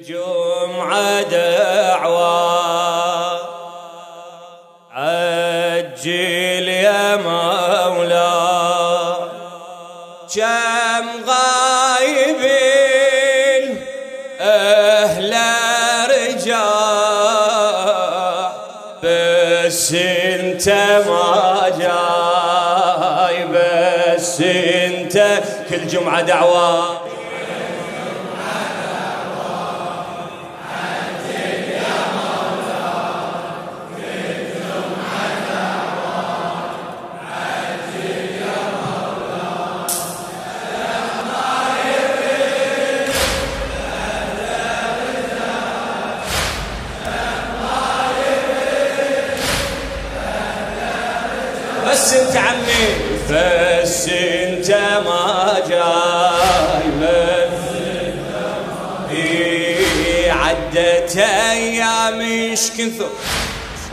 الجمعة دعوة. عجل يا مولا. كم غايبين أهل رجاع بس انت ما جاي بس انت كل جمعة دعوة. بس انت عمي بس انت ما جاي إيه عدت أيام إيش كثر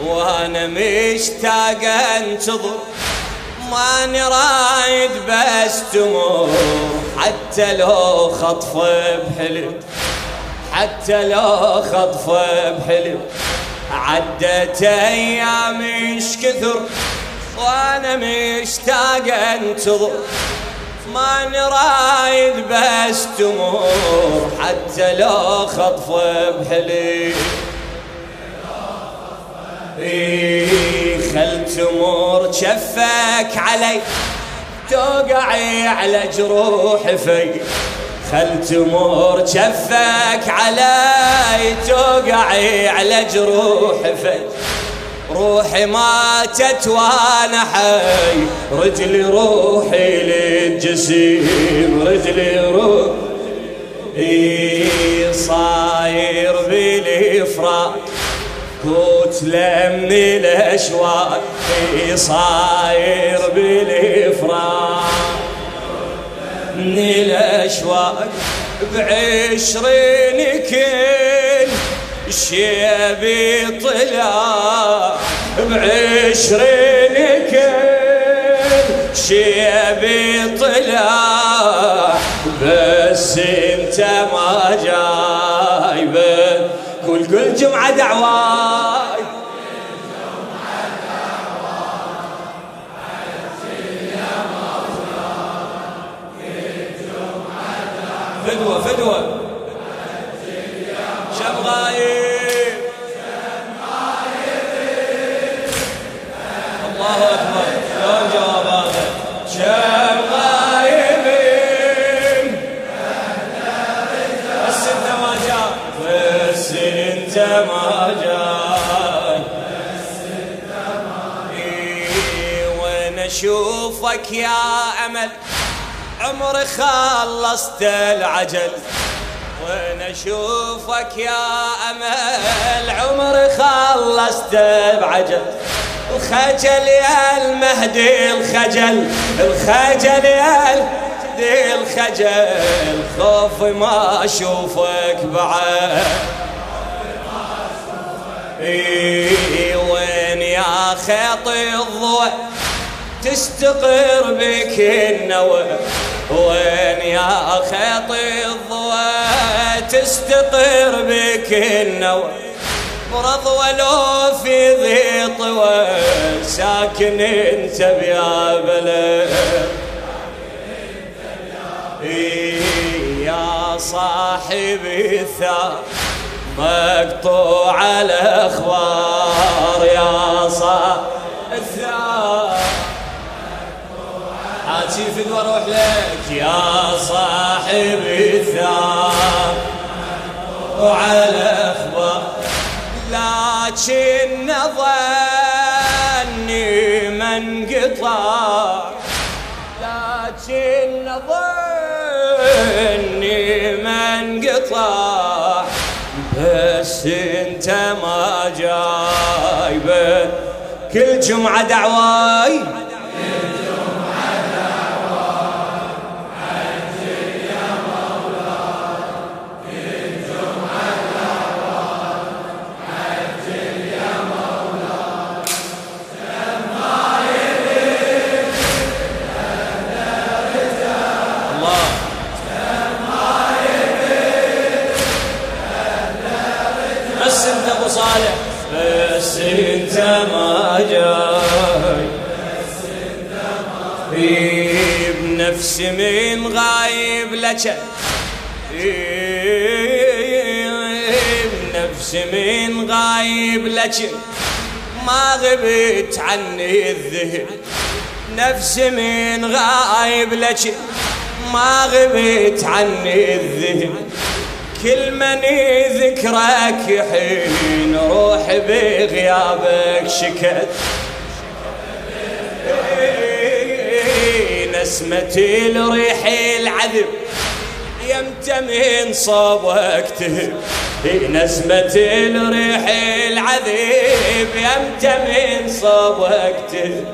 وأنا مشتاق أنتظر. ماني رايد بس تمر حتى لو خطف بحلم. حتى لو خطف بحلم. عدت أيام إيش كثر وأنا مشتاق انتظر. ماني رايد بس تمر حتى لو خطف بحلي إيه خل تمر شفك علي. توقعي على جروح في. خل تمر شفك علي. توقعي على جروح في. روحي ماتت وأنا حي. رجلي روحي للجسيم رجلي روحي صاير بالإفراق. كتلة من الاشواق صاير بالإفراق. من الاشواق بعشرين كل شيبي طلع بعشرين كل شيبي طلع بس انت ما جايبه. كل كل جمعة دعواي انت ما جاي. اشوفك يا أمل. عمري خلصت العجل. وين اشوفك يا أمل. عمري خلصت بعجل. الخجل يا المهدي الخجل. الخجل يا المهدي الخجل. خوفي ما أشوفك بعد. إيه وين يا خيط الضوء؟ تستقر بك النوى. وين يا خيط الضوء؟ تستقر بك النوى. مرض ولو في ذي طوى ساكن انت بيا بلد. إيه يا صاحبي الثار. مقطوع الاخبار يا صاحب الثار حاجي وأروح لك يا صاحب الثار وعلى أخبار لكن ظني من قطع لكن ظني من قطع بس انت ما جايبه. كل جمعة دعواي بنفس من غايب لك. بنفس من غايب لك. ما غبت عني الذهب نفس من غايب لك. ما غبت عني الذهب كل من ذكرك حين روح بغيابك شكت. نسمة الريح العذب يمت من صوبك تهب نسمة الريح العذب يمت من صوبك تهب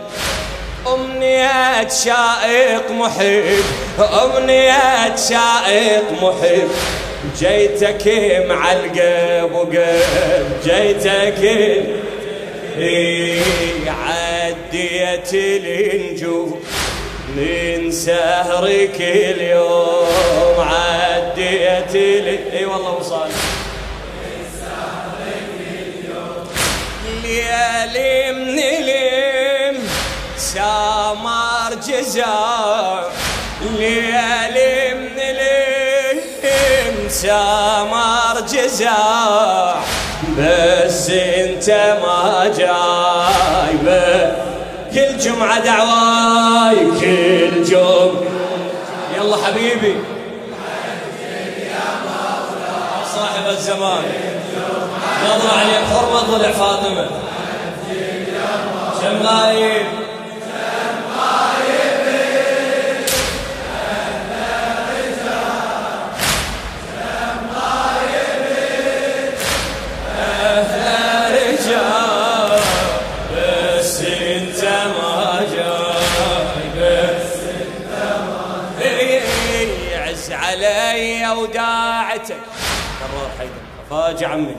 أمنية شائق محب أمنية شائق محب. جيتك معلقة بقلب جيتك عديت الانجوم من سهرك اليوم عديت إي والله وصال من سهرك اليوم ليالي من اليم سامر جزاء. ليالي من اليم سامر جزاء. بس انت ما جاي كل جمعة دعواي كل جمعة. يلا حبيبي. صاحب الزمان. نظر عليك حرمة ضلع فاطمة. شمغايب. وداعتك. كرر حيدر عمي.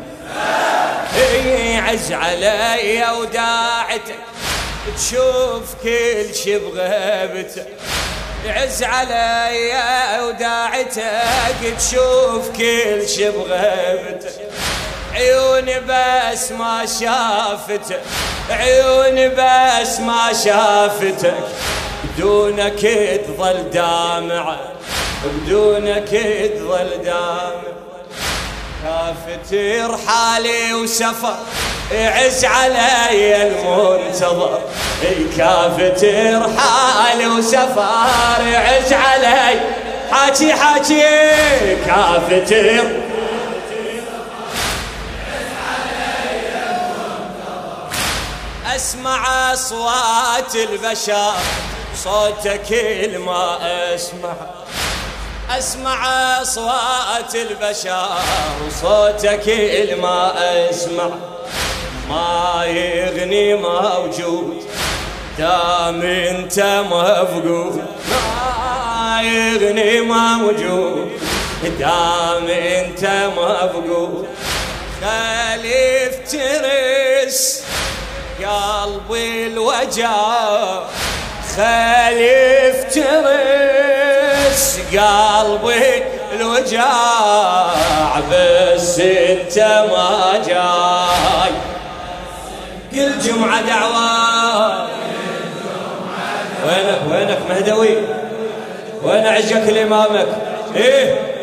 عز علي وداعتك. تشوف كل شي بغيبتك. عز علي وداعتك. تشوف كل شي بغيبتك. عيوني بس ما شافتك. عيوني بس ما شافتك. دونك تظل دامعة. بدونك تظل دام. كافتر حالي وسفر عز علي المنتظر. كافتر حالي وسفر عز علي. حاكي حاكي كافتر أسمع أصوات البشر صوتك ما أسمع. أسمع أصوات البشر وصوتك ما أسمع. ما يغني موجود دام أنت مفقود. ما يغني موجود دام أنت مفقود. خليف ترس قلبي الوجع خليف ترس قلبي الوجاع بس انت ما جاي. كل جمعة دعوة. وينك؟ وينك؟ مهدوي. وين عجك الإمامك؟ إيه؟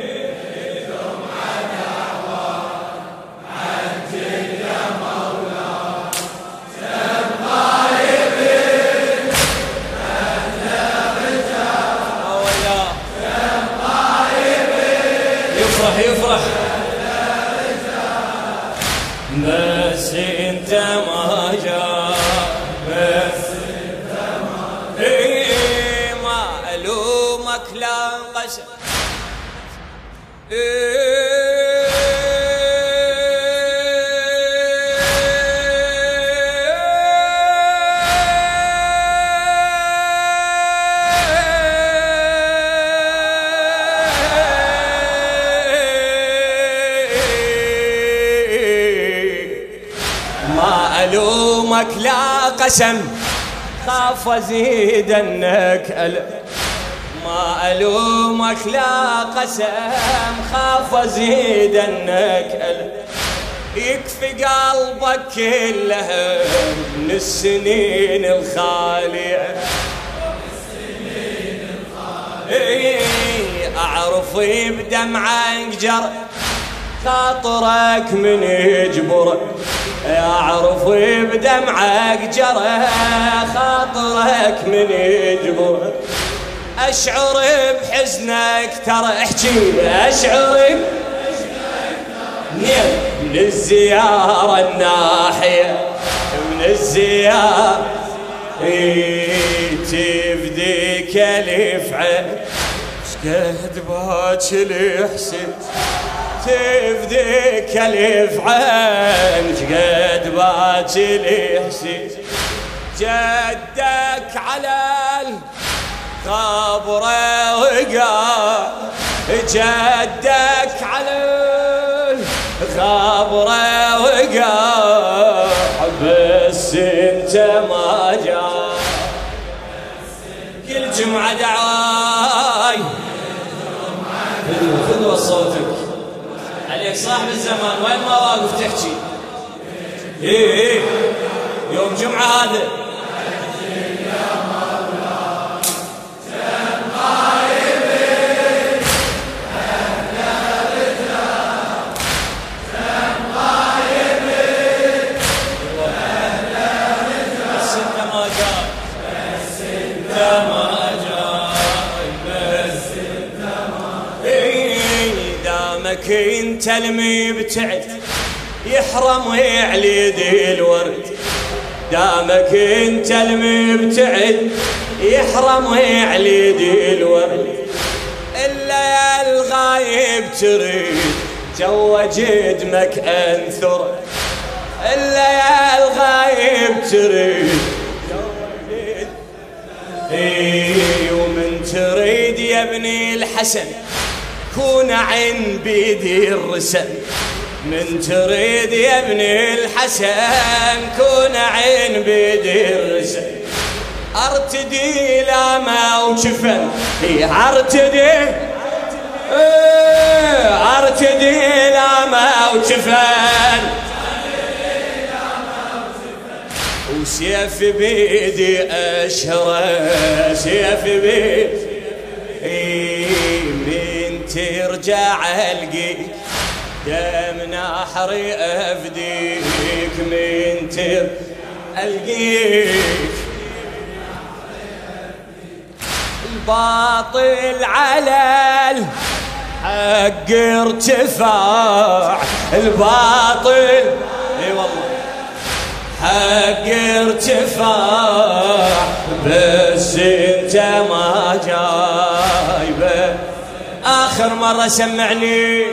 لا قسم الومك لا قسم خاف ازيدنك ألم. ما الومك لا قسم خاف ازيدنك ألم يكفي قلبك كله من السنين الخالية. أعرف بدمعك جر خاطرك من يجبر. أعرف بدمعك جرى خاطرك من يجبر. أشعر بحزنك ترى احكي أشعر من الزيارة الناحية من الزيارة. تفديك الفعل شقد باكي الحسن تفديك الفعل شقد باكي الحسن جدك على القبر وقال جدك على خبره وقع بس انت ما جاء. كل جمعة دعواي خذوا صوتك. عليك صاحب الزمان. وين ما واقف تحكي. إيه إيه. يوم جمعة هذا. انت المبتعد يحرم ويعلي ذي الورد. دامك انت المبتعد يحرم ويعلي ذي الورد. إلا الغايب تريد تو جدمك أنثر. إلا يا الغايب تريد إي ومن تريد يا ابني الحسن كون عين بيدي الرسم. من تريد يا ابني الحسن كون عين بيدي الرسم. أرتدي لا ما وشفن. أرتدي. أرتدي لا ما وشفن. وسيف بيدي اشهره سيف بيدي. ترجع القيك دم نحري أفديك من تر ألقيك. الباطل على الحق ارتفاع. الباطل. إي والله. حق ارتفاع. بس أنت ما جايبه. آخر مرة سمعني.